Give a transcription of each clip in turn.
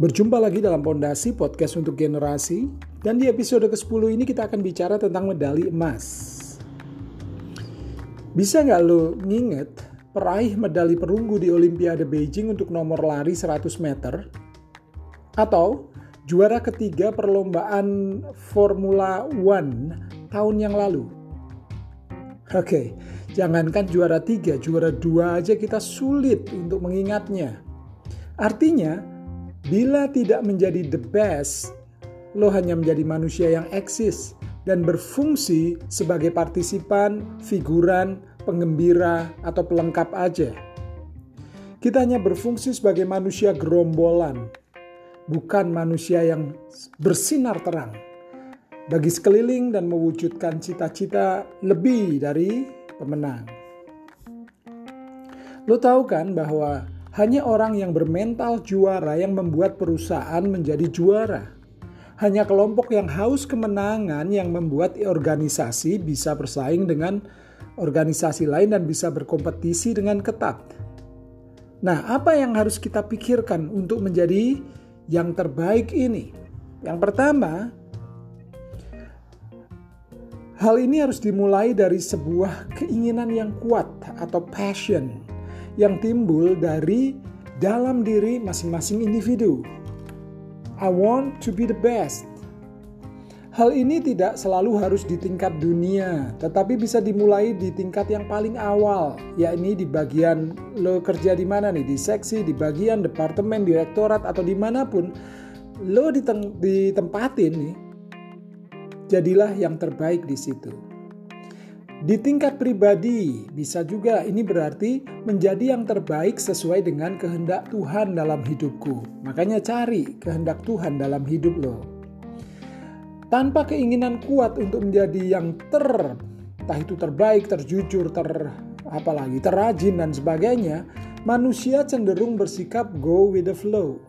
Berjumpa lagi dalam Pondasi Podcast untuk Generasi dan di episode ke-10 ini kita akan bicara tentang medali emas. Bisa nggak lo nginget peraih medali perunggu di Olimpiade Beijing untuk nomor lari 100 meter? Atau juara ketiga perlombaan Formula One tahun yang lalu? Oke, jangankan juara tiga, juara dua aja kita sulit untuk mengingatnya. Artinya, bila tidak menjadi the best, lo hanya menjadi manusia yang eksis dan berfungsi sebagai partisipan, figuran, penggembira, atau pelengkap aja. Kita hanya berfungsi sebagai manusia gerombolan, bukan manusia yang bersinar terang bagi sekeliling dan mewujudkan cita-cita lebih dari pemenang. Lo tahu kan bahwa hanya orang yang bermental juara yang membuat perusahaan menjadi juara. Hanya kelompok yang haus kemenangan yang membuat organisasi bisa bersaing dengan organisasi lain dan bisa berkompetisi dengan ketat. Nah, apa yang harus kita pikirkan untuk menjadi yang terbaik ini? Yang pertama, Hal ini harus dimulai dari sebuah keinginan yang kuat atau passion yang timbul dari dalam diri masing-masing individu. I want to be the best. Hal ini tidak selalu harus di tingkat dunia, tetapi bisa dimulai di tingkat yang paling awal, yakni di bagian lo kerja di mana nih, di seksi, di bagian departemen, direktorat, atau di mana pun lo ditempatin nih, jadilah yang terbaik di situ. Di tingkat pribadi, bisa juga ini berarti menjadi yang terbaik sesuai dengan kehendak Tuhan dalam hidupku. Makanya cari kehendak Tuhan dalam hidup lo. Tanpa keinginan kuat untuk menjadi yang ter, entah itu terbaik, terjujur, ter apalagi terrajin dan sebagainya, manusia cenderung bersikap go with the flow.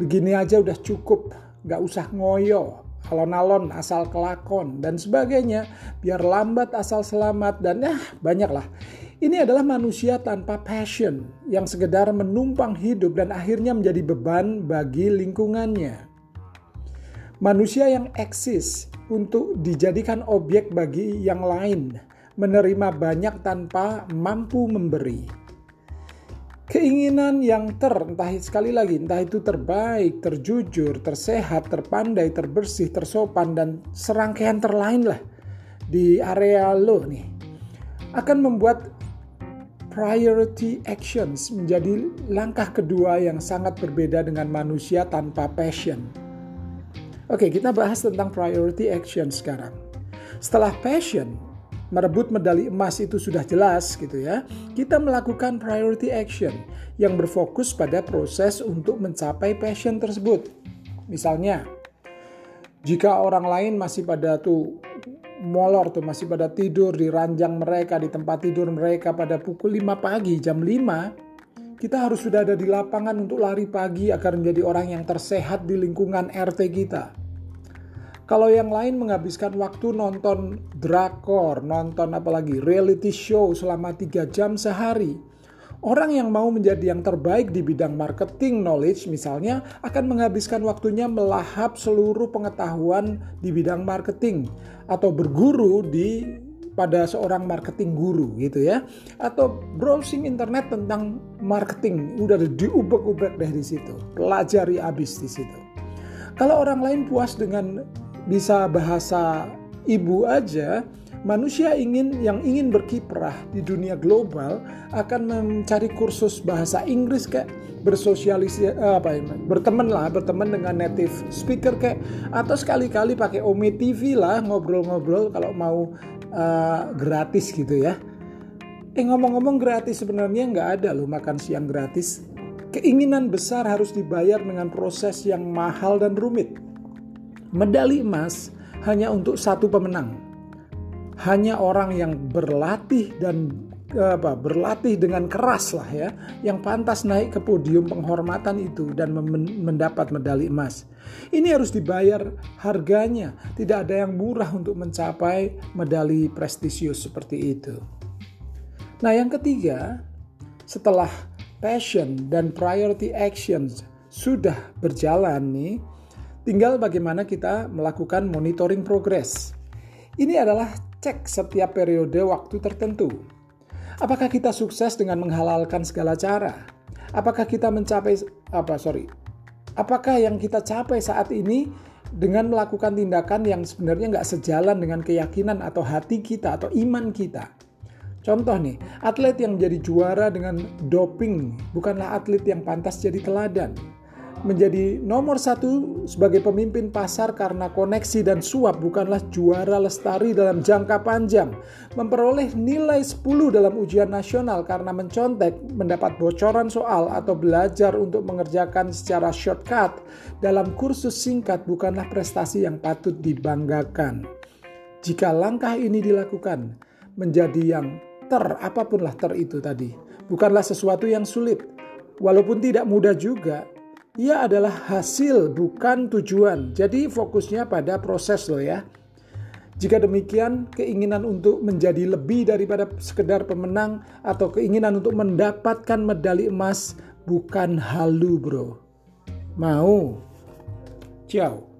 Begini aja udah cukup, gak usah ngoyo, alon-alon asal kelakon dan sebagainya biar lambat asal selamat dan ya banyaklah. Ini adalah manusia tanpa passion yang sekedar menumpang hidup dan akhirnya menjadi beban bagi lingkungannya. Manusia yang eksis untuk dijadikan objek bagi yang lain menerima banyak tanpa mampu memberi Keinginan yang ter, entah sekali lagi, entah itu terbaik, terjujur, tersehat, terpandai, terbersih, tersopan, dan serangkaian terlain lah di area lo nih, akan membuat priority actions menjadi langkah kedua yang sangat berbeda dengan manusia tanpa passion. Oke, kita bahas tentang priority action sekarang. Setelah passion, merebut medali emas itu sudah jelas gitu ya. Kita melakukan priority action yang berfokus pada proses untuk mencapai passion tersebut. Misalnya, jika orang lain masih pada tuh molor tuh masih pada tidur di ranjang mereka di tempat tidur mereka pada pukul 5 pagi jam 5 kita harus sudah ada di lapangan untuk lari pagi agar menjadi orang yang tersehat di lingkungan RT kita. Kalau yang lain menghabiskan waktu nonton drakor, nonton apalagi reality show selama 3 jam sehari. Orang yang mau menjadi yang terbaik di bidang marketing knowledge misalnya akan menghabiskan waktunya melahap seluruh pengetahuan di bidang marketing atau berguru di pada seorang marketing guru gitu ya. Atau browsing internet tentang marketing. Udah diubek-ubek deh di situ. Pelajari abis di situ. Kalau orang lain puas dengan bisa bahasa ibu aja, manusia ingin yang ingin berkiprah di dunia global akan mencari kursus bahasa Inggris kayak bersosialisasi eh, apa ya, berteman lah berteman dengan native speaker kayak atau sekali-kali pakai Ome TV lah ngobrol-ngobrol kalau mau uh, gratis gitu ya. Eh ngomong-ngomong gratis sebenarnya nggak ada loh makan siang gratis. Keinginan besar harus dibayar dengan proses yang mahal dan rumit medali emas hanya untuk satu pemenang. Hanya orang yang berlatih dan apa berlatih dengan keras lah ya yang pantas naik ke podium penghormatan itu dan mendapat medali emas. Ini harus dibayar harganya. Tidak ada yang murah untuk mencapai medali prestisius seperti itu. Nah, yang ketiga, setelah passion dan priority actions sudah berjalan nih, tinggal bagaimana kita melakukan monitoring progres. Ini adalah cek setiap periode waktu tertentu. Apakah kita sukses dengan menghalalkan segala cara? Apakah kita mencapai apa sorry? Apakah yang kita capai saat ini dengan melakukan tindakan yang sebenarnya nggak sejalan dengan keyakinan atau hati kita atau iman kita? Contoh nih, atlet yang menjadi juara dengan doping bukanlah atlet yang pantas jadi teladan menjadi nomor satu sebagai pemimpin pasar karena koneksi dan suap bukanlah juara lestari dalam jangka panjang. Memperoleh nilai 10 dalam ujian nasional karena mencontek, mendapat bocoran soal atau belajar untuk mengerjakan secara shortcut dalam kursus singkat bukanlah prestasi yang patut dibanggakan. Jika langkah ini dilakukan menjadi yang ter apapunlah ter itu tadi, bukanlah sesuatu yang sulit. Walaupun tidak mudah juga, ia adalah hasil bukan tujuan. Jadi fokusnya pada proses loh ya. Jika demikian, keinginan untuk menjadi lebih daripada sekedar pemenang atau keinginan untuk mendapatkan medali emas bukan halu, bro. Mau? Ciao.